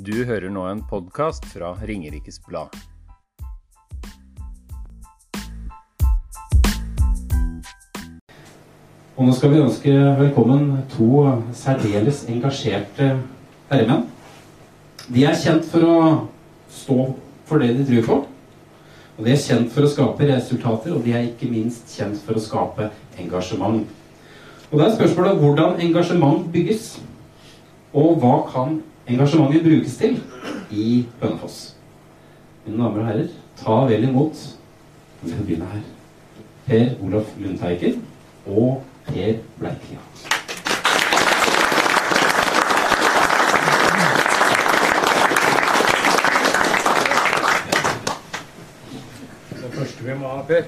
Du hører nå en podkast fra Ringerikes Blad. Og nå skal vi ønske velkommen to særdeles engasjerte herremenn. De er kjent for å stå for det de tror på. Og de er kjent for å skape resultater, og de er ikke minst kjent for å skape engasjement. Og da er spørsmålet hvordan engasjement bygges. Og hva kan engasjementet brukes til i Hønefoss? Mine damer og herrer, ta vel imot Vi skal begynne her. Per Olaf Lundteigen og Per Bleiklia. Det første vi må ha, Per,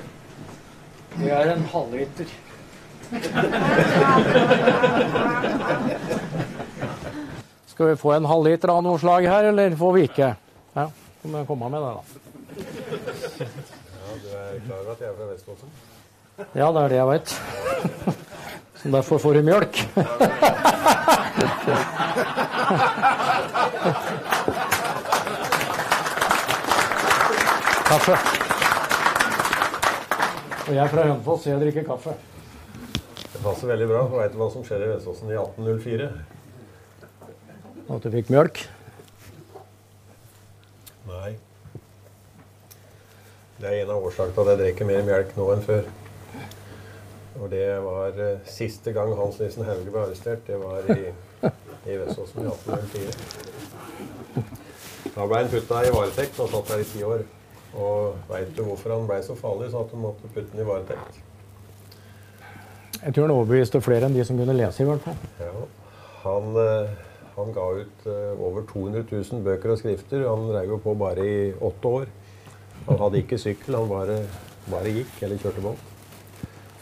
det er en halvliter. Skal vi få en halvliter av noe slag her, eller får vi ikke? Ja, så må jeg komme med det, da. Ja, Du er klar over at jeg er fra Vestfossen? Ja, det er det jeg veit. Så derfor får du mjølk. Kaffe. Og jeg er fra Hønefoss, så jeg drikker kaffe. Det passer veldig bra. for Veit du hva som skjer i Vestfossen i 1804? At du fikk mjølk. Nei. Det er en av årsakene til at jeg drikker mer mjølk nå enn før. Og det var eh, siste gang Hans Nissen Hauge ble arrestert. Det var i, i Vestfossen i 1804. Da ble han putta i varetekt og satt der i ti år. Og veit du hvorfor han ble så farlig, så at du måtte putte han i varetekt? Jeg tror han overbeviste flere enn de som kunne lese, i hvert fall. Ja, han, eh, han ga ut eh, over 200 000 bøker og skrifter. Han drev jo på bare i åtte år. Han hadde ikke sykkel, han bare, bare gikk eller kjørte båt.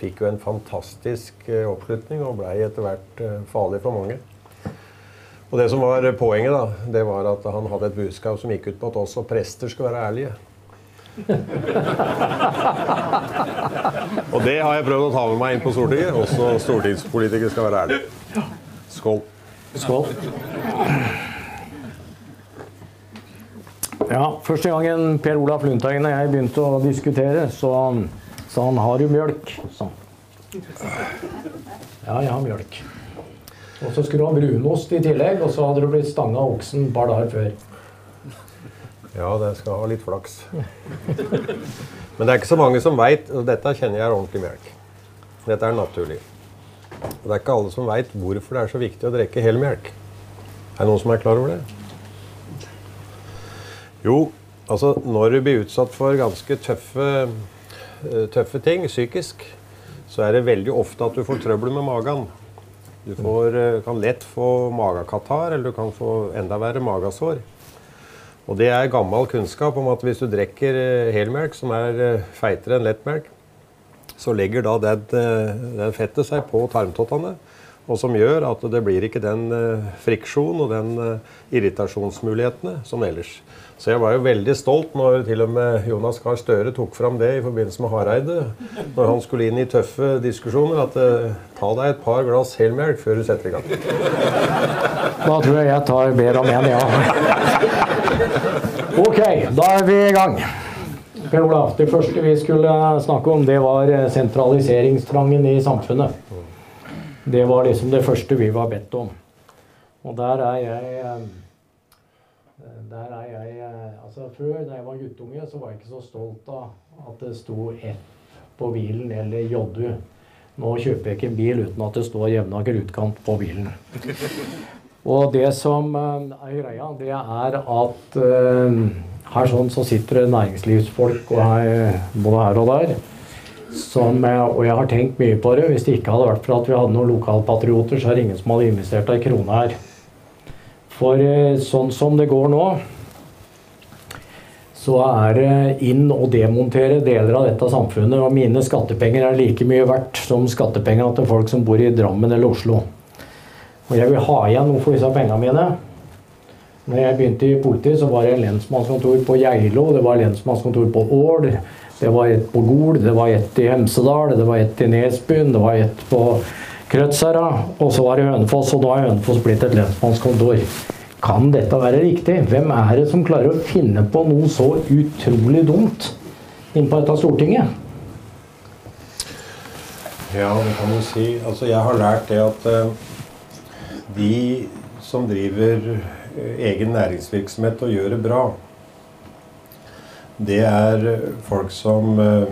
Fikk jo en fantastisk eh, oppslutning og blei etter hvert eh, farlig for mange. Og det som var poenget, da, det var at han hadde et budskap som gikk ut på at også prester skal være ærlige. Og det har jeg prøvd å ta med meg inn på Stortinget. Også stortingspolitikere skal være ærlige. Skål. Skål. Ja, Første gangen Per Olaf Lundteigen og jeg begynte å diskutere, så sa han 'Har du mjølk?' sa. Ja, jeg har mjølk. Og så skulle du ha brunost i tillegg, og så hadde du blitt stanga oksen et par før. Ja, det skal ha litt flaks. Men det er ikke så mange som veit, og dette kjenner jeg er ordentlig melk. Dette er naturlig. Og det er ikke alle som veit hvorfor det er så viktig å drikke helmelk. Er det noen som er klar over det? Jo, altså når du blir utsatt for ganske tøffe, eh, tøffe ting psykisk, så er det veldig ofte at du får trøbbel med magen. Du får, eh, kan lett få magekatarr, eller du kan få enda verre magesår. Og det er gammel kunnskap om at hvis du drikker eh, helmelk, som er feitere enn lettmelk, så legger da den, den fettet seg på tarmtottene, og som gjør at det blir ikke den eh, friksjon og den eh, irritasjonsmulighetene som ellers. Så jeg var jo veldig stolt når til og med Jonas Gahr Støre tok fram det i forbindelse med Hareide, når han skulle inn i tøffe diskusjoner, at eh, ta deg et par glass helmelk før du setter i gang. Da tror jeg jeg tar bedre om en, ja. Ok, da er vi i gang. Per Olaf, det første vi skulle snakke om, det var sentraliseringstrangen i samfunnet. Det var liksom det første vi var bedt om. Og der er jeg eh, Der er jeg eh, Altså Før, da jeg var guttunge, så var jeg ikke så stolt av at det sto F på bilen eller JU. Nå kjøper jeg ikke en bil uten at det står Jevnaker utkant på bilen. Og det som eh, er greia, det er at eh, her sånn så sitter det næringslivsfolk og her, både her og der. Som, og jeg har tenkt mye på det. Hvis det ikke hadde vært for at vi hadde noen lokalpatrioter, så er det ingen som hadde investert ei krone her. For eh, sånn som det går nå, så er det inn og demontere deler av dette samfunnet. Og mine skattepenger er like mye verdt som skattepengene til folk som bor i Drammen eller Oslo. Og jeg vil ha igjen noe for disse pengene mine. Når jeg begynte i politiet, så var det lensmannskontor på Geilo, det var lensmannskontor på Ål, det var et på Gol, det var et i Hemsedal, det var et i Nesbyen, det var et på Krødsherra, og så var det Hønefoss, og nå er Hønefoss blitt et lensmannskontor. Kan dette være riktig? Hvem er det som klarer å finne på noe så utrolig dumt inn på dette Stortinget? Ja, det kan du si. Altså, jeg har lært det at uh, de som driver eh, egen næringsvirksomhet og gjør det bra, det er eh, folk som eh,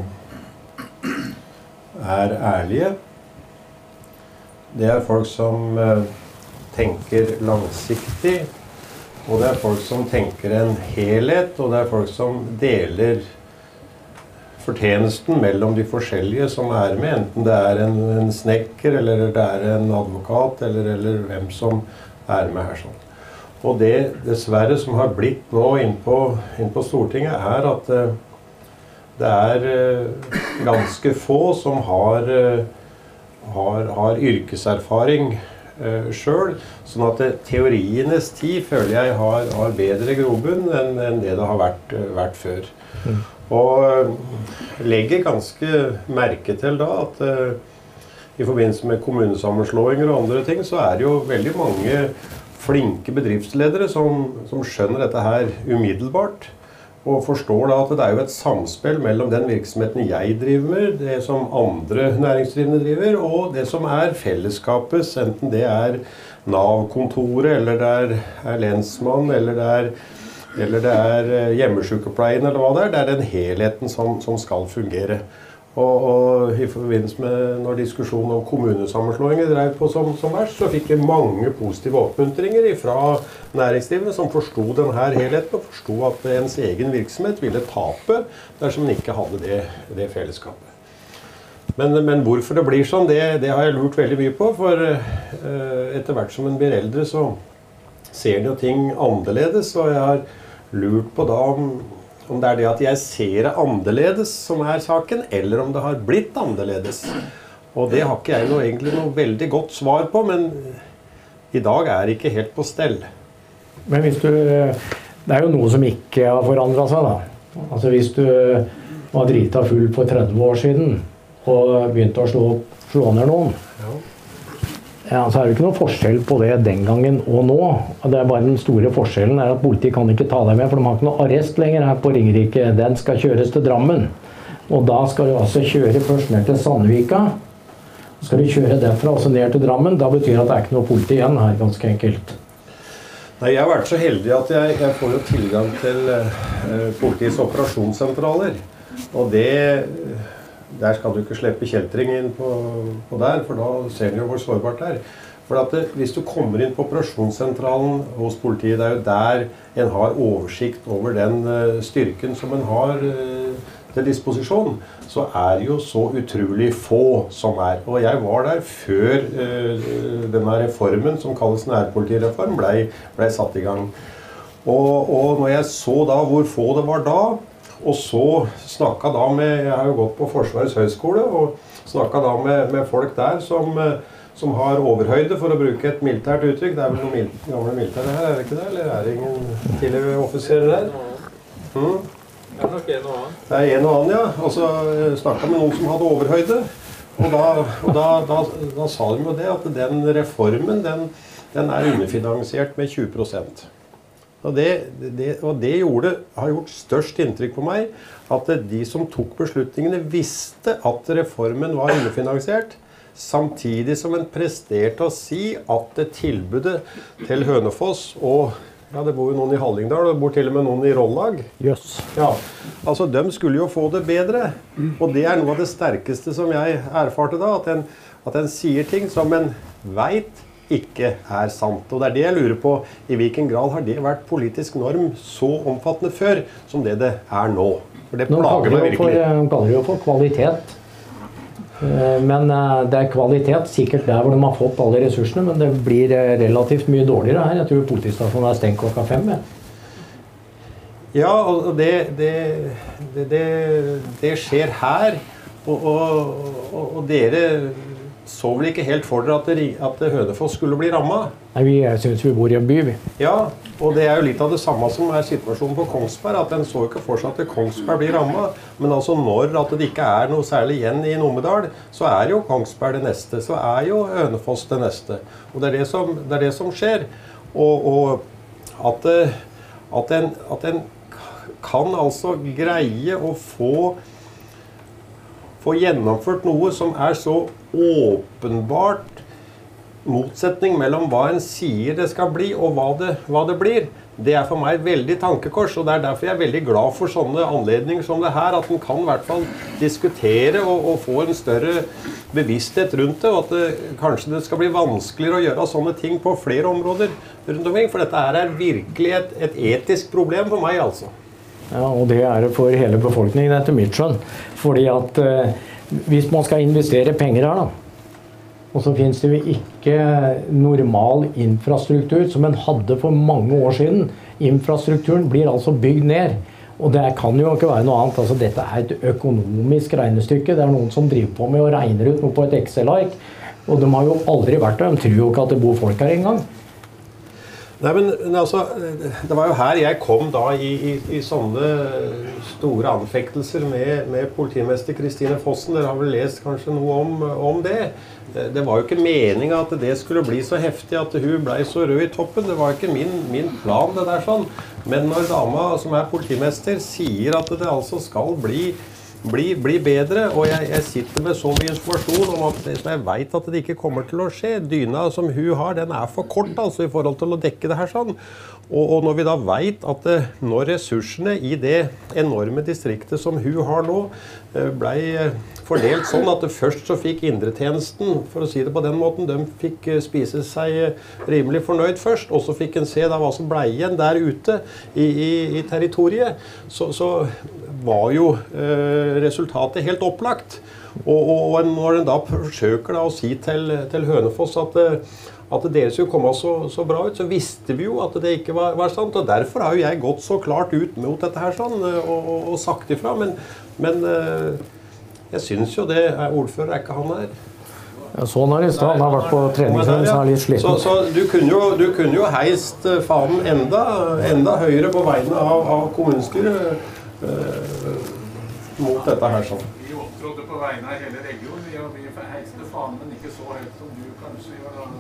er ærlige. Det er folk som eh, tenker langsiktig. Og det er folk som tenker en helhet, og det er folk som deler fortjenesten mellom de forskjellige som er med, enten det er en, en snekker, eller det er en advokat, eller, eller hvem som er med her. sånn. Og det dessverre som har blitt nå innpå inn på Stortinget, er at eh, det er eh, ganske få som har, eh, har, har yrkeserfaring uh, sjøl. Sånn at teorienes tid føler jeg har, har bedre grobunn enn enn det det har vært, vært før. Og eh, legger ganske merke til da at i forbindelse med kommunesammenslåinger og andre ting, så er det jo veldig mange flinke bedriftsledere som, som skjønner dette her umiddelbart. Og forstår da at det er jo et samspill mellom den virksomheten jeg driver med, det som andre næringsdrivende driver, og det som er fellesskapets, enten det er Nav-kontoret, eller det er, er lensmann, eller det er, eller det er eh, hjemmesykepleien, eller hva det er. Det er den helheten som, som skal fungere. Og, og i forbindelse med når diskusjonen om kommunesammenslåinger drev på som, som verst, så fikk vi mange positive oppmuntringer fra næringsdrivende som forsto denne helheten og forsto at ens egen virksomhet ville tape dersom den ikke hadde det, det fellesskapet. Men, men, hvorfor det blir sånn, det, det, har jeg lurt veldig mye på. For uh, etter hvert som en blir eldre, så ser en jo ting annerledes. Og jeg har lurt på da om, om det er det at jeg ser det annerledes som er saken, eller om det har blitt annerledes. Og det har ikke jeg noe, egentlig noe veldig godt svar på, men i dag er det ikke helt på stell. Men hvis du Det er jo noe som ikke har forandra seg, da. Altså hvis du var drita full for 30 år siden og begynte å slå, slå ned noen, ja, så er det ikke noe forskjell på det den gangen og nå. Det er bare Den store forskjellen er at politiet kan ikke ta deg med, for de har ikke noe arrest lenger her på Ringerike. Den skal kjøres til Drammen. Og da skal du altså kjøre først ned til Sandvika. Så skal du kjøre derfra også ned til Drammen. Da betyr det at det er ikke noe politi igjen her, ganske enkelt. Nei, Jeg har vært så heldig at jeg, jeg får jo tilgang til uh, politiets operasjonssentraler. Og det der skal du ikke slippe kjeltring inn på, på, der, for da ser du jo hvor sårbart det er. For det, Hvis du kommer inn på operasjonssentralen hos politiet, det er jo der en har oversikt over den uh, styrken som en har uh, til disposisjon, så er det jo så utrolig få som er. Og jeg var der før uh, denne reformen, som kalles nærpolitireform, ble, ble satt i gang. Og, og når jeg så da hvor få det var da, og så snakka da med Jeg har jo gått på Forsvarets høgskole og snakka da med, med, folk der som, som, har overhøyde, for å bruke et militært uttrykk. Det er vel noen mil, gamle militære her, er det ikke det? Eller er det ingen tidligere offiserer der? Mm. Det er nok en og annen. Det er en og annen, ja. Og så snakka med noen som hadde overhøyde. Og da, og da, da, da sa de jo det, at den reformen den, den er underfinansiert med 20 og det, det, og det gjorde, har gjort størst inntrykk på meg at de som tok beslutningene, visste at reformen var underfinansiert. Samtidig som en presterte å si at tilbudet til Hønefoss og ja, Det bor jo noen i Hallingdal, og det bor til og med noen i Rollag. Yes. Ja, altså, De skulle jo få det bedre. Og det er noe av det sterkeste som jeg erfarte da. At en, at en sier ting som en veit ikke er sant. Og det er det jeg lurer på. I hvilken grad har det vært politisk norm så omfattende før som det det er nå? For det. De kaller det jo for kvalitet. Eh, men eh, det er kvalitet sikkert der hvor de har fått alle ressursene, men det blir eh, relativt mye dårligere her. Jeg tror politistasjonen er stengt klokka fem. Ja, ja og det, det, det, det, skjer her. Og, og, og, og dere så vel ikke helt for dere at, at Hønefoss skulle bli ramma? Nei, Vi syns vi bor i en by, vi. Ja, og det er jo litt av det samme som er situasjonen på Kongsberg. At en så ikke for seg at Kongsberg blir ramma. Men altså når at det ikke er noe særlig igjen i Numedal, så er jo Kongsberg det neste. Så er jo Hønefoss det neste. Og det er det som, det er det som skjer. Og, og at, eh, at, en, at en kan altså greie å få få gjennomført noe som er så åpenbart motsetning mellom hva en sier det skal bli, og hva det, hva det blir. Det er for meg et veldig tankekors, og det er derfor jeg er veldig glad for sånne anledninger som det her. At en kan i hvert fall diskutere og, og, få en større bevissthet rundt det. Og at det, kanskje det skal bli vanskeligere å gjøre sånne ting på flere områder rundt omkring. For dette her er virkelig et, et etisk problem for meg, altså. Ja, og det er det for hele befolkningen, etter mitt skjønn. Fordi at eh, hvis man skal investere penger her, da, og så finnes det jo ikke normal infrastruktur som en hadde for mange år siden. Infrastrukturen blir altså bygd ned. Og det kan jo ikke være noe annet. Altså, dette er et økonomisk regnestykke. Det er noen som driver på med å regne ut noe på et Excel-ark. Og de har jo aldri vært der. De tror jo ikke at det bor folk her engang. Nei, men altså, Det var jo her jeg kom da i, i, i sånne store anfektelser med, med politimester Kristine Fossen. Dere har vel lest kanskje noe om, om det? Det var jo ikke meninga at det skulle bli så heftig at hun blei så rød i toppen. Det var ikke min, min, plan, det der sånn. Men når dama som er politimester sier at det altså skal bli bli, bli, bedre. Og jeg, jeg, sitter med så mye informasjon om at jeg veit at det ikke kommer til å skje. Dyna som hun har, den er for kort altså i forhold til å dekke det her sånn. Og, og når vi da veit at eh, når ressursene i det enorme distriktet som hun har nå, eh, blei eh, fordelt sånn at først så fikk indretjenesten, for å si det på den måten, de fikk spise seg rimelig fornøyd først, og så fikk en se da hva som blei igjen der ute i, i, i territoriet, så, så, var jo eh, resultatet helt opplagt. Og, og, når en da forsøker da å si til, til Hønefoss at at det skulle komme så, så, bra ut, så visste vi jo at det ikke var, var, sant. og Derfor har jo jeg gått så klart ut mot dette her sånn, eh, og, og, sagt ifra. Men, men eh, jeg syns jo det er Ordfører er ikke han her. Ja, sånn er det i stad. Han har vært på treningsøvelse, ja. er litt sliten. Så, så du, kunne jo, du, kunne jo, heist eh, fanen enda, enda høyere på vegne av, av kommunestyret eh, mot dette her sånn. Vi opptrådte på vegne av hele regionen. Vi, vi heiste fanen, men ikke så høyt som du kanskje gjør. da.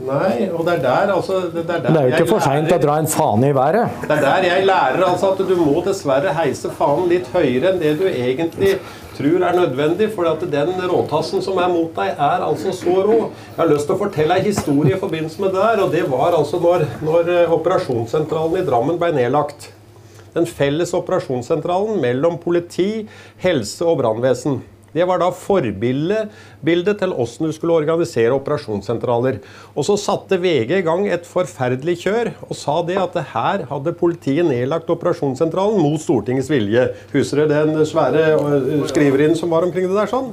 Nei, og det er der altså Det, er, der det er jo ikke for seint å dra en fane i været. Det er der jeg lærer altså at du må dessverre heise fanen litt høyere enn det du egentlig tror er nødvendig, for at den råtassen som er mot deg, er altså så rå. Jeg har lyst til å fortelle en historie i forbindelse med det der, og det var altså når, når eh, operasjonssentralen i Drammen ble nedlagt. Den felles operasjonssentralen mellom politi, helse og brannvesen. Det var da forbildet til åssen du skulle organisere operasjonssentraler. Og så satte VG i gang et forferdelig kjør og sa det at det her hadde politiet nedlagt operasjonssentralen mot Stortingets vilje. Husker dere den svære skriverinnen som var omkring det der sånn?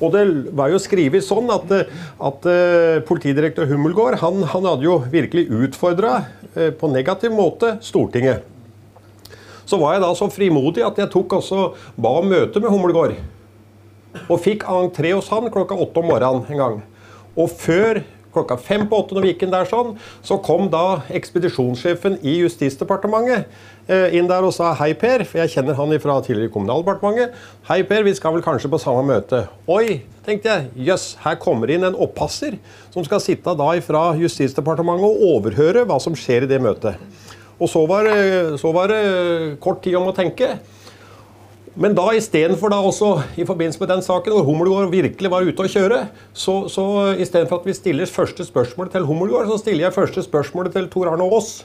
Og det var jo skrevet sånn at, at uh, politidirektør Hummelgård han, han, hadde jo virkelig utfordra uh, på negativ måte Stortinget. Så var jeg da så frimodig at jeg tok også ba om møte med Humlegård. Og fikk entré hos han klokka åtte om morgenen en gang. Og før klokka fem på åtte når vi gikk inn der sånn, så kom da ekspedisjonssjefen i Justisdepartementet eh, inn der og sa hei, Per. For jeg kjenner han fra tidligere Kommunaldepartementet. Hei, Per, vi skal vel kanskje på samme møte. Oi, tenkte jeg. Jøss, yes, her kommer inn en oppasser som skal sitte da fra Justisdepartementet og overhøre hva som skjer i det møtet. Og så var, så var det kort tid om å tenke. Men da istedenfor da også i forbindelse med den saken hvor Hummelgård virkelig var ute å kjøre, så, så istedenfor at vi stiller første spørsmål til Hummelgård, så stiller jeg første spørsmålet til Tor Arne Aas,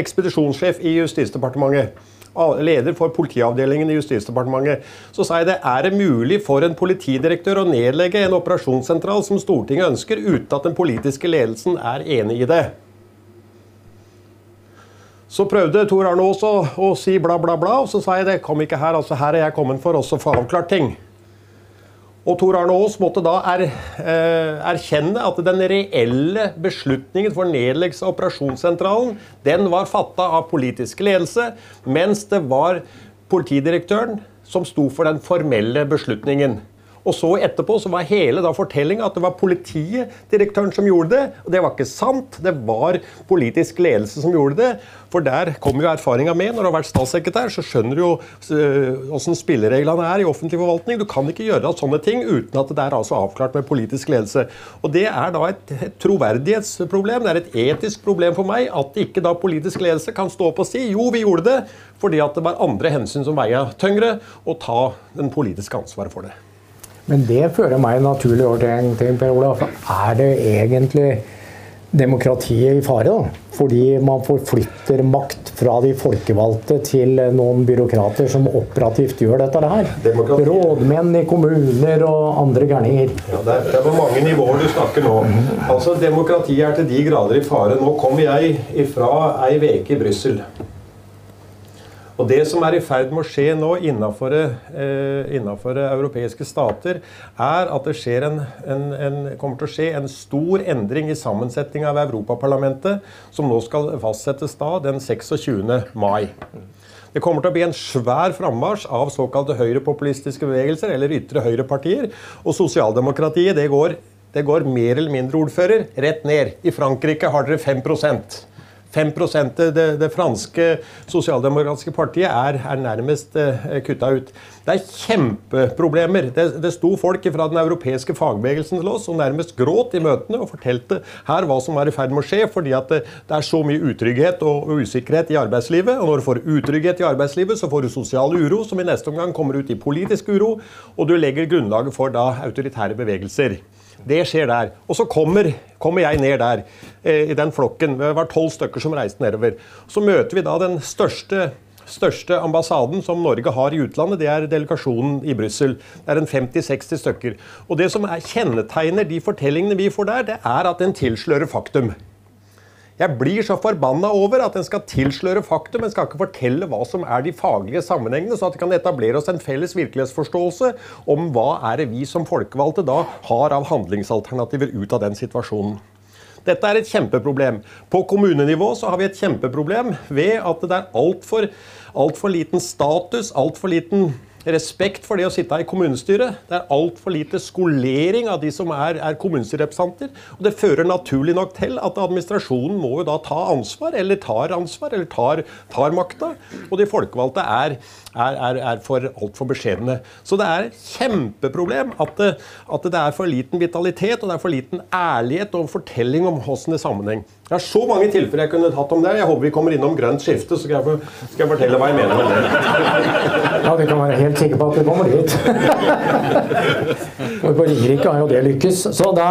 ekspedisjonssjef i Justisdepartementet. Leder for politiavdelingen i Justisdepartementet. Så sa jeg det er det mulig for en politidirektør å nedlegge en operasjonssentral som Stortinget ønsker, uten at den politiske ledelsen er enig i det. Så prøvde Tor Arne Aas å, å, si bla, bla, bla, og så sa jeg det kom ikke her. altså Her er jeg kommet for å få avklart ting. Og Tor Arne Aas måtte da er, eh, erkjenne at den reelle beslutningen for nedleggelse av operasjonssentralen den var fatta av politisk ledelse, mens det var politidirektøren som sto for den formelle beslutningen. Og så etterpå så var hele da fortellinga at det var politidirektøren som gjorde det. Og det var ikke sant. Det var politisk ledelse som gjorde det. For der kommer jo erfaringa med. Når du har vært statssekretær, så skjønner du jo åssen spillereglene er i offentlig forvaltning. Du kan ikke gjøre sånne ting uten at det er altså avklart med politisk ledelse. Og det er da et, et troverdighetsproblem. Det er et etisk problem for meg at ikke da politisk ledelse kan stå opp og si jo, vi gjorde det, fordi at det var andre hensyn som veia tyngre, og ta den politiske ansvaret for det. Men det fører meg naturlig over til en ting, Per Olav. Er det egentlig demokratiet i fare? da? Fordi man forflytter makt fra de folkevalgte til noen byråkrater som operativt gjør dette her. Demokrati. Rådmenn i kommuner og andre gærninger. Ja, det, er, det er på mange nivåer du snakker nå. Altså, Demokratiet er til de grader i fare. Nå kommer jeg ifra ei uke i Brussel. Og Det som er i ferd med å skje nå innenfor, eh, europeiske stater, er at det en, en, en, kommer til å skje en stor endring i sammensetninga av Europaparlamentet, som nå skal fastsettes da den 26. mai. Det kommer til å bli en svær frammarsj av såkalte høyrepopulistiske bevegelser, eller ytre høyrepartier. Og sosialdemokratiet det går, det går mer eller mindre ordfører rett ned. I Frankrike har dere 5 5 det, det, franske sosialdemokratiske partiet er, er nærmest eh, kutta ut. Det er kjempeproblemer. Det, det sto folk fra den europeiske fagbevegelsen til oss og nærmest gråt i møtene og fortalte her hva som er i ferd med å skje, fordi at det, det er så mye utrygghet og usikkerhet i arbeidslivet. Og når du får utrygghet i arbeidslivet, så får du sosial uro, som i neste omgang kommer ut i politisk uro, og du legger grunnlaget for da autoritære bevegelser. Det skjer der. Og så kommer, kommer jeg ned der, eh, i den flokken. Det var tolv stykker som reiste nedover. Så møter vi da den største, største ambassaden som Norge har i utlandet. Det er delegasjonen i Brussel. Det er en 50-60 stykker. Og det som er, kjennetegner de fortellingene vi får der, det er at den tilslører faktum. Jeg blir så forbanna over at en skal tilsløre faktum, en skal ikke fortelle hva som er de faglige sammenhengene, så at det kan etablere oss en felles virkelighetsforståelse om hva er det vi som folkevalgte da har av handlingsalternativer ut av den situasjonen. Dette er et kjempeproblem. På kommunenivå så har vi et kjempeproblem ved at det er altfor alt for liten status, altfor liten respekt for det å sitte i kommunestyret. Det er altfor lite skolering av de som er, er kommunestyrerepresentanter. Og det fører naturlig nok til at administrasjonen må jo da ta ansvar, eller tar ansvar, eller tar, tar makta. Og de folkevalgte er, er, er, er for altfor beskjedne. Så det er et kjempeproblem at det, at det er for liten vitalitet og det er for liten ærlighet og fortelling om hvordan det er sammenheng. Jeg har så mange tilfeller jeg kunne tatt om det. Jeg håper vi kommer innom grønt skifte, så skal jeg, skal jeg fortelle hva jeg mener med det. Ja, vi kan være helt sikre på at vi kommer dit. Og på Ringerike har jo det lykkes. Så da,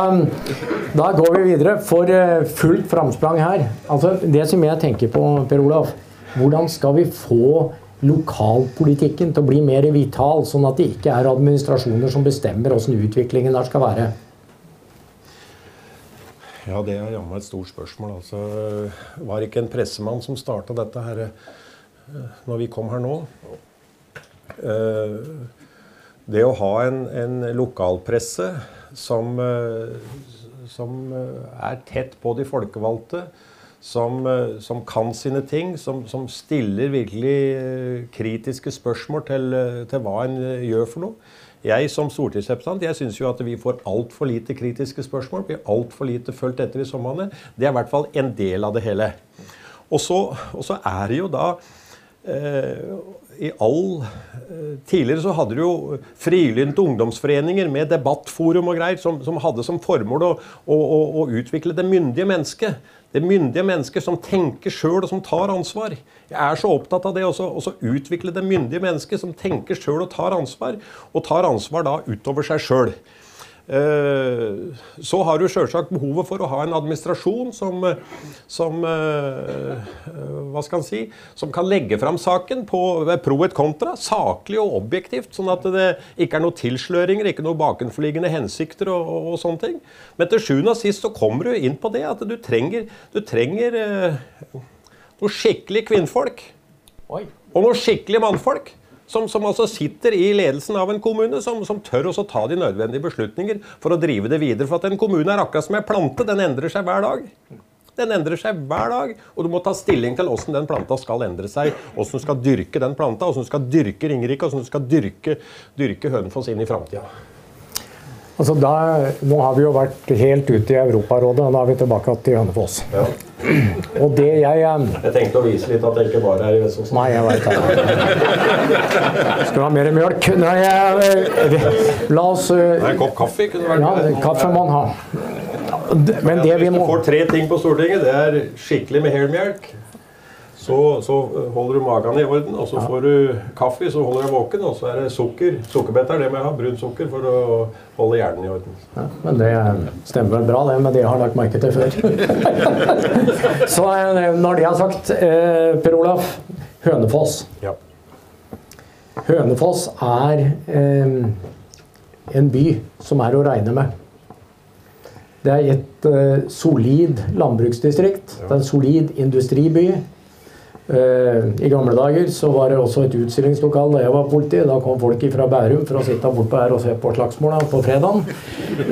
da, går vi videre for eh, fullt framsprang her. Altså, det som jeg tenker på, Per Olaf, hvordan skal vi få lokalpolitikken til å bli mer vital, sånn at det ikke er administrasjoner som bestemmer hvordan utviklingen der skal være? Ja, det er jammen et stort spørsmål. Altså, var det ikke en pressemann som starta dette her eh, når vi kom her nå? Eh, det å ha en, en lokalpresse som, eh, som, er tett på de folkevalgte, som, som kan sine ting, som, som, stiller virkelig kritiske spørsmål til, til hva en gjør for noe jeg som stortingsrepresentant jeg syns jo at vi får altfor lite kritiske spørsmål. Blir altfor lite fulgt etter i somrene. Det er i hvert fall en del av det hele. Og så, og så er det jo da eh, i all eh, Tidligere så hadde du jo frilynte ungdomsforeninger med debattforum og greier som, som hadde som formål å, å, å, utvikle det myndige mennesket. Det myndige mennesket som tenker sjøl og som tar ansvar. Jeg er så opptatt av det også, å utvikle det myndige mennesket som tenker sjøl og tar ansvar, og tar ansvar da utover seg sjøl. Eh, så har du selvsagt behovet for å ha en administrasjon som, som, eh, hva skal si, som kan legge fram saken på pro et contra, saklig og objektivt. Sånn at det ikke er noen tilsløringer, ikke noen bakenforliggende hensikter og, og, og, sånne ting. Men til sjuende og sist så kommer du inn på det at du trenger, du trenger eh, noe skikkelig kvinnfolk. Og noe skikkelig mannfolk. Som, som, altså sitter i ledelsen av en kommune, som, som tør også ta de nødvendige beslutninger for å drive det videre. For at en kommune er akkurat som en plante. Den endrer seg hver dag. Den endrer seg hver dag, og du må ta stilling til hvordan den planta skal endre seg. Hvordan du skal dyrke den planta, hvordan du skal dyrke Ringerike, hvordan du skal dyrke, dyrke Hønefoss inn i framtida. Altså da, nå har vi jo vært helt ute i Europarådet, og nå er vi tilbake til Hønefoss. Ja. Og det jeg Jeg tenkte å vise litt at jeg ikke bare er i Vestfoss. Nei, jeg veit det. Skal du ha mer mjølk? Nei, jeg, la oss eh, Nei, En kopp kaffe kunne vært Ja, kaffe må man ha. Men det vi Hvis du får tre ting på Stortinget, det er skikkelig med helmelk. Så, så holder du magen i orden, og så får du kaffe, så holder du våken. Og så er det sukker. Sukkerbeter, det må jeg ha. Brunt sukker for å holde hjernen i orden. ja, Men det stemmer vel bra, det. Men det har jeg lagt merke til før. Så eh, når det er sagt, eh, Per Olaf. Hønefoss. Ja. Hønefoss er eh, en by som er å regne med. Det er et eh, solid landbruksdistrikt. Det er en solid industriby. Eh, I gamle dager så var det også et utstillingslokal da jeg var politi. Da kom folk fra Bærum for å sitte bortpå her og se på slagsmåla på fredagen.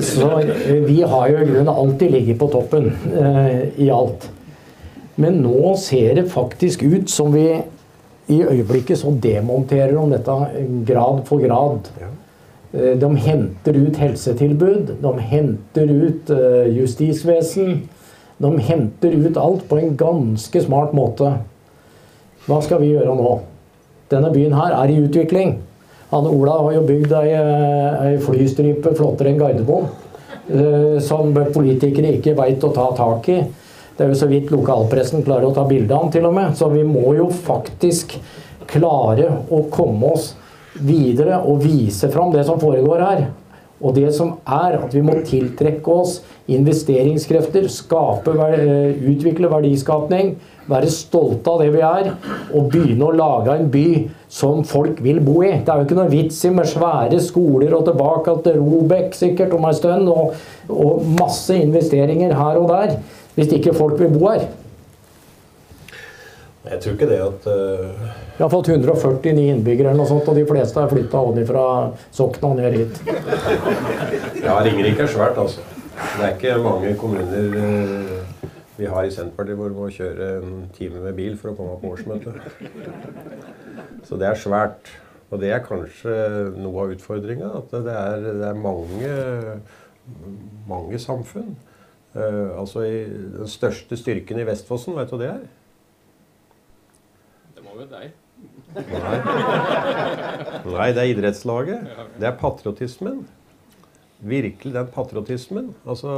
Så eh, vi har jo i grunnen alltid ligget på toppen eh, i alt. Men nå ser det faktisk ut som vi i øyeblikket så demonterer om dette grad for grad. De henter ut helsetilbud, de henter ut justisvesen. De henter ut alt på en ganske smart måte. Hva skal vi gjøre nå? Denne byen her er i utvikling. Han Ola har jo bygd ei, eh, ei flystripe flottere enn Gardermoen. eh, Som politikere ikke veit å ta tak i. Det er jo så vidt lokalpressen klarer å ta bilde av den, til og med. Så vi må jo faktisk klare å komme oss videre og vise fram det som foregår her. Og det som er at vi må tiltrekke oss investeringskrefter, skape, eh, utvikle verdiskapning, være stolte av det vi er, og begynne å lage en by som folk vil bo i. Det er jo ikke noe vits i med svære skoler og tilbake til Robek sikkert om en stund, og, og masse investeringer her og der, hvis ikke folk vil bo her. Jeg tror ikke det at uh... Vi har fått 149 innbyggere, eller noe sånt, og de fleste er flytta fra Sokna og ned hit. Ja, Ringerike er svært, altså. Det er ikke mange kommuner uh, vi har i Senterpartiet hvor vi må kjøre en time med bil for å komme på årsmøte. Så det er svært. Og det er kanskje noe av utfordringa. At det er, det er mange, mange samfunn. Uh, altså i, Den største styrken i Vestfossen, vet du hva det er? Nei. Nei, det er idrettslaget. Det er patriotismen. Virkelig den patriotismen. Altså,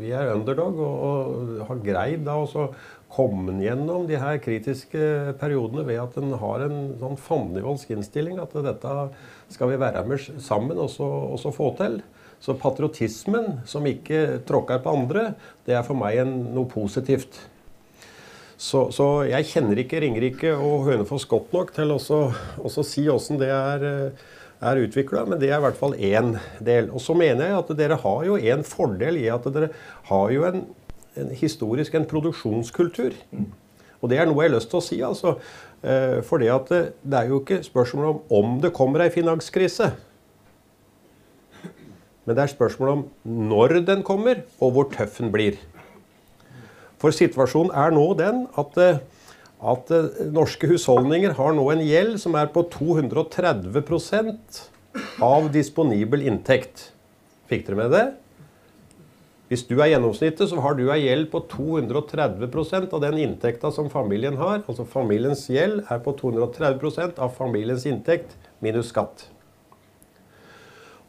vi er underdog og, og har greid da også komme gjennom de her kritiske periodene ved at en har en sånn fandenivoldsk innstilling. At dette skal vi være med sammen og så, og så få til. Så patriotismen som ikke tråkker på andre, det er for meg en, noe positivt. Så, så jeg kjenner ikke Ringerike og Hønefoss godt nok til å si åssen det er, eh, er utvikla, men det er i hvert fall én del. Og så mener jeg at dere har jo en fordel i at dere har jo en, en historisk en produksjonskultur. Og det er noe jeg har lyst til å si, altså. Eh, For det, det er jo ikke spørsmål om om det kommer ei finanskrise. Men det er spørsmål om når den kommer, og hvor tøff den blir. For situasjonen er nå den at, eh, at eh, norske husholdninger har nå en gjeld som er på 230% av disponibel inntekt. Fikk dere med det? Hvis du er gjennomsnittet, så har du ei gjeld på 230% av den inntekta som familien har. Altså familiens gjeld er på 230% av familiens inntekt minus skatt.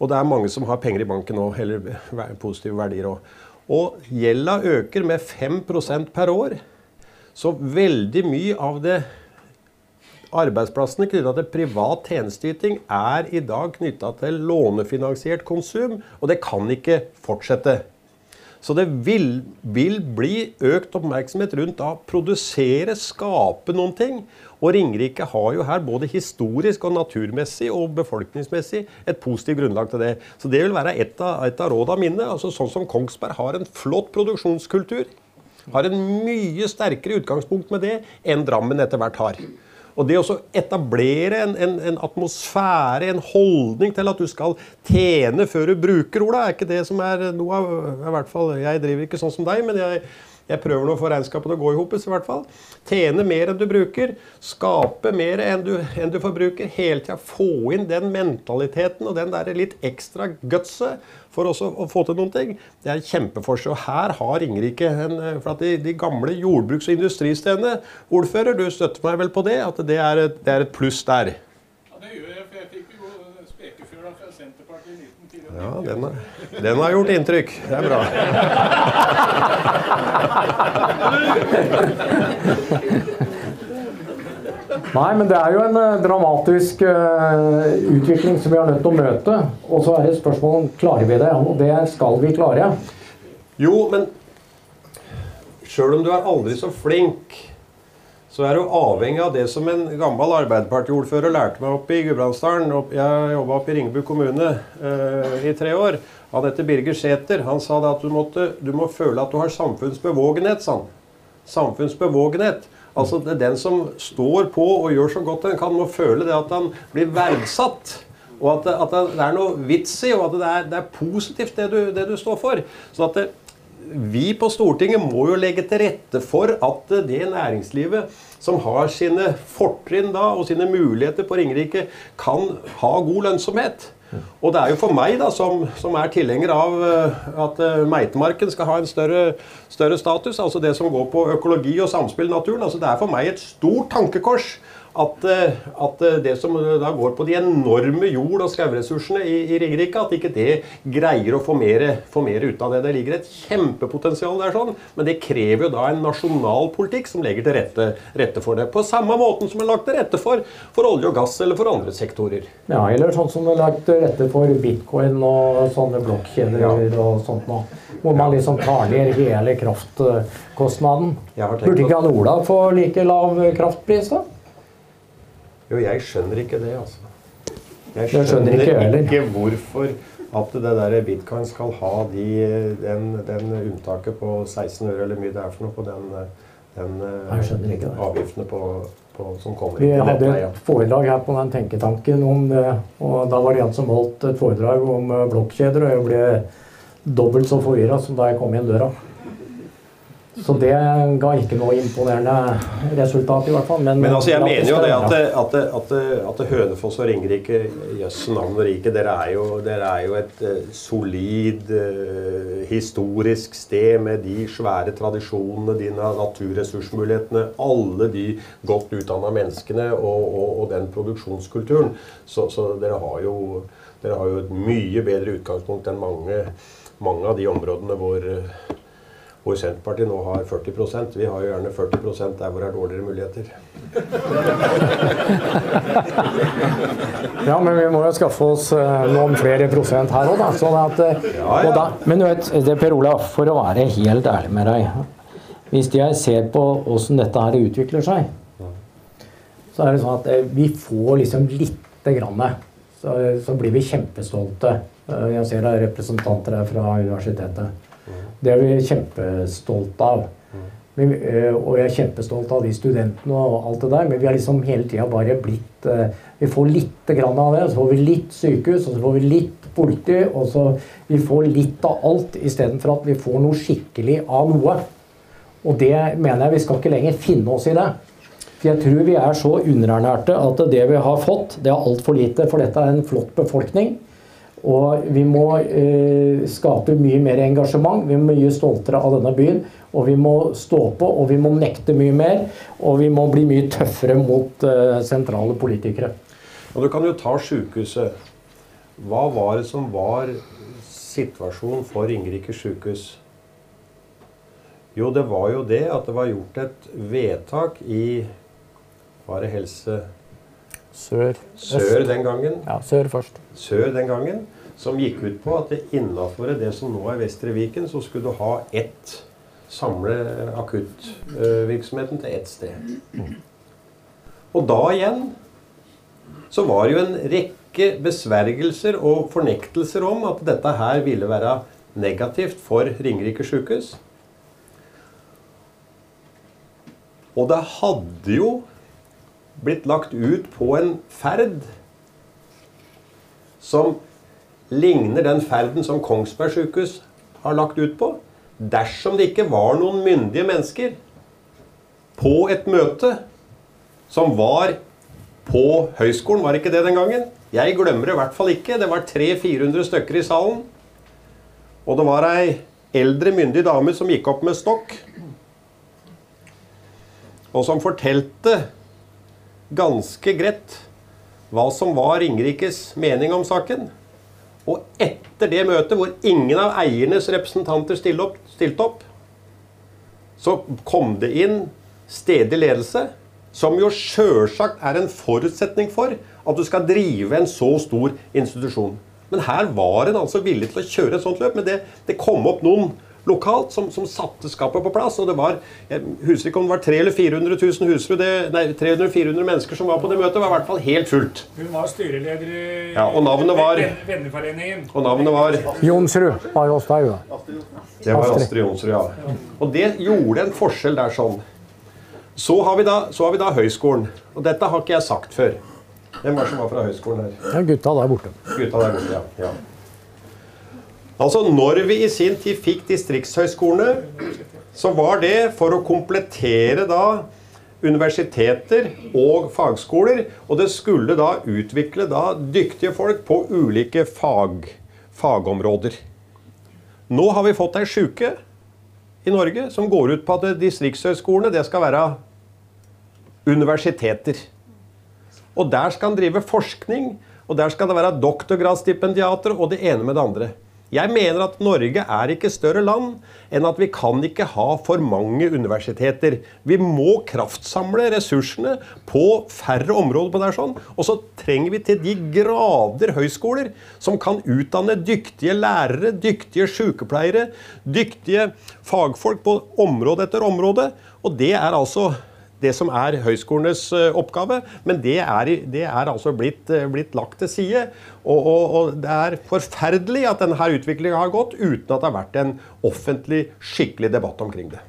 Og det er mange som har penger i banken òg, eller positive verdier òg. Og gjelda øker med 5% per år. Så veldig mye av det arbeidsplassene knytta til privat tjenesteyting er i dag knytta til lånefinansiert konsum, og det kan ikke fortsette. Så det vil, vil bli økt oppmerksomhet rundt da produsere, skape noen ting. Og Ringerike har jo her både historisk og naturmessig og befolkningsmessig et positivt grunnlag til det. Så det vil være et av, et av rådene mine. Altså Sånn som Kongsberg har en flott produksjonskultur. Har en mye sterkere utgangspunkt med det enn Drammen etter hvert har. Og det å etablere en, en, en atmosfære, en holdning til at du skal tjene før du bruker, Ola, er ikke det som er noe av i hvert fall, Jeg driver ikke sånn som deg, men jeg, jeg prøver nå å få regnskapet til å gå i hop. i hvert fall. Tjene mer enn du bruker. Skape mer enn du, enn du forbruker. Hele tida få inn den mentaliteten og den der litt ekstra gutset. For også å få til noen ting. Det er kjempeforskjell. Her har Ringerike en eh, For at de, de gamle jordbruks- og industristedene Ordfører, du støtter meg vel på det? At det er et, det er et pluss der? Ja, det gjør jeg, for jeg fikk jo Spekefjøla fra Senterpartiet i 1994. Ja, den, er, den har gjort inntrykk. Det er bra. Nei, men det er jo en eh, dramatisk eh, utvikling som vi er nødt til å møte. Og så er det spørsmålet om klarer vi det, og det skal vi klare. Jo, men sjøl om du er aldri så flink, så er du avhengig av det som en gammel Arbeiderpartiordfører lærte meg oppe i Gudbrandsdalen. Jeg jobba oppe i Ringebu kommune uh, i tre år. Han heter Birger Sæther. Han sa at du, måtte, du må føle at du har samfunnsbevågenhet, sa han. Samfunnsbevågenhet. Altså det er den som står på og gjør så godt den kan, må føle det at han blir verdsatt. Og at, det, at det er noe vits i, og at det er, det er positivt det du, det du står for. Så at det, vi på Stortinget må jo legge til rette for at det næringslivet som har sine fortrinn da, og sine muligheter på Ringerike, kan ha god lønnsomhet. Og det er jo for meg, da, som, som er tilhenger av eh, at eh, meitemarken skal ha en større, større status, altså det som går på økologi og samspill i naturen, altså det er for meg et stort tankekors at, eh, at eh, det som da går på de enorme jord- og skauressursene i, i Ringerike, at ikke det greier å få mer, få mer ut av det. Det ligger et kjempepotensial der, sånn, men det krever jo da en nasjonal politikk som legger til rette, rette for det. På samme måten som er lagt til rette for, for olje og gass eller for andre sektorer. Ja, eller sånn som det er lagt til rette for bitcoin og sånne blokkjeder Ja. og sånt nå. Hvor man liksom tar ned hele kraftkostnaden. Burde ikke han Ola få like lav kraftpris, da? Jo, jeg skjønner ikke det, altså. Jeg Det skjønner ikke jeg ikke hvorfor at det der bitcoin skal ha de, den, den unntaket på 16 øre, eller mye det er for noe, på den, den avgiftene på, på, som kommer Vi hadde et foredrag her på den tenketanken om det, og da var det en som holdt et foredrag om eh, blokkjeder, og jeg ble dobbelt så forvirra som da jeg kom inn døra. Så det ga ikke noe imponerende resultat, i hvert fall. Men, Men altså, jeg mener jo det at, at, at, at Hønefoss og Ringerike, Jøss navn og rike, dere er jo, dere er jo et uh, solid uh, historisk sted med de svære tradisjonene, de naturressursmulighetene, alle de godt utdanna menneskene og, og, og den produksjonskulturen. Så, så dere, har jo, dere har jo et mye bedre utgangspunkt enn mange, mange av de områdene hvor eh, hvor Senterpartiet nå har 40% Vi har jo gjerne 40 der hvor det er dårligere muligheter. Ja, men vi må jo skaffe oss eh, noen flere prosent her òg, da. Sånn at, eh, Ja, ja. da. Men du vet, det, Per-Ola, for å være helt ærlig med deg. Hvis jeg ser på åssen dette her utvikler seg, så er det sånn at eh, vi får liksom lite grann. Så, så blir vi kjempestolte. Jeg ser det er representanter her fra universitetet. Det er vi kjempestolte av. Men, eh, og jeg er kjempestolt av de studentene og alt det der, men vi har liksom hele tida bare blitt eh, Vi får litt grann av det, så får vi litt sykehus, og så får vi litt politi, og så vi får litt av alt istedenfor at vi får noe skikkelig av noe. Og det mener jeg vi skal ikke lenger finne oss i det. For jeg tror vi er så underernærte at det vi har fått, det er altfor lite. For dette er en flott befolkning. Og vi må eh, skape mye mer engasjement. Vi er mye stoltere av denne byen. Og vi må stå på, og vi må nekte mye mer. Og vi må bli mye tøffere mot eh, sentrale politikere. Og Du kan jo ta sykehuset. Hva var det som var situasjonen for Ringerike sykehus? Jo, det var jo det at det var gjort et vedtak i Var det Helse Sør. Sør den gangen? Ja, sør først. Sør den gangen, som gikk ut på at innafor det som nå er Vestre Viken, så skulle du ha ett Samle akuttvirksomheten til ett sted. Og da igjen så var det jo en rekke besvergelser og fornektelser om at dette her ville være negativt for Ringerike sykehus. Og det hadde jo blitt lagt ut på en ferd som ligner den ferden som Kongsberg sykehus har lagt ut på. Dersom det ikke var noen myndige mennesker på et møte som var på høyskolen, var ikke det den gangen? Jeg glemmer det i hvert fall ikke. Det var 300-400 stykker i salen. Og det var ei eldre, myndig dame som gikk opp med stokk, og som fortalte ganske greit hva som var Ringerikes mening om saken. Og etter det møtet, hvor ingen av eiernes representanter stilte opp, stilte opp så kom det inn stedlig ledelse, som jo sjølsagt er en forutsetning for at du skal drive en så stor institusjon. Men her var en altså villig til å kjøre et sånt løp. Men det, det kom opp noen lokalt som, som, satte skapet på plass. Og det var jeg husker ikke om det var 300 eller 400 000 husfru, det, nei, 300-400 mennesker som var på det møtet. Det var i hvert fall helt fullt. Hun var styreleder i Ja, og navnet var- Venneforeningen. Og navnet var Jonsrud var hos deg, jo. Det var Astrid. Jonsrud, ja. Og det gjorde en forskjell der sånn. Så har vi da, så har vi da høyskolen. Og dette har ikke jeg sagt før. Hvem var det som var fra høyskolen her? Er gutta der borte. Gutta der borte, ja. ja. Altså, når vi i sin tid fikk distriktshøyskolene, så var det for å komplettere da universiteter og fagskoler, og det skulle da utvikle da dyktige folk på ulike fag, fagområder. Nå har vi fått ei sjuke i Norge som går ut på at distriktshøyskolene det skal være universiteter. Og der skal han drive forskning, og der skal det være doktorgradsstipendiater og det ene med det andre. Jeg mener at Norge er ikke større land enn at vi kan ikke ha for mange universiteter. Vi må kraftsamle ressursene på færre områder på det her sånn. Og så trenger vi til de grader høyskoler som kan utdanne dyktige lærere, dyktige sykepleiere, dyktige fagfolk på område etter område. Og det er altså det som er høyskolenes eh, oppgave, men det er, det er altså blitt, eh, blitt lagt til side. Og, og, og det er forferdelig at denne utviklinga har gått uten at det har vært en offentlig, skikkelig debatt omkring det.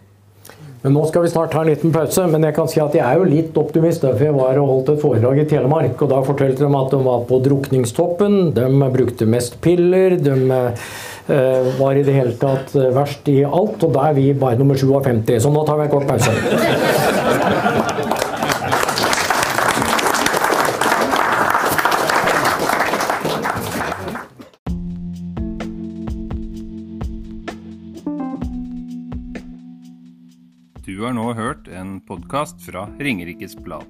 Men nå skal vi snart ta en liten pause, men jeg kan si at jeg er jo litt optimist. For jeg var og holdt et foredrag i Telemark, og da fortalte de at de var på drukningstoppen. De brukte mest piller. De eh, var i det hele tatt eh, verst i alt. Og da er vi bare nummer 57. Så nå tar vi en kort pause. podkast fra Ringerikes Blad.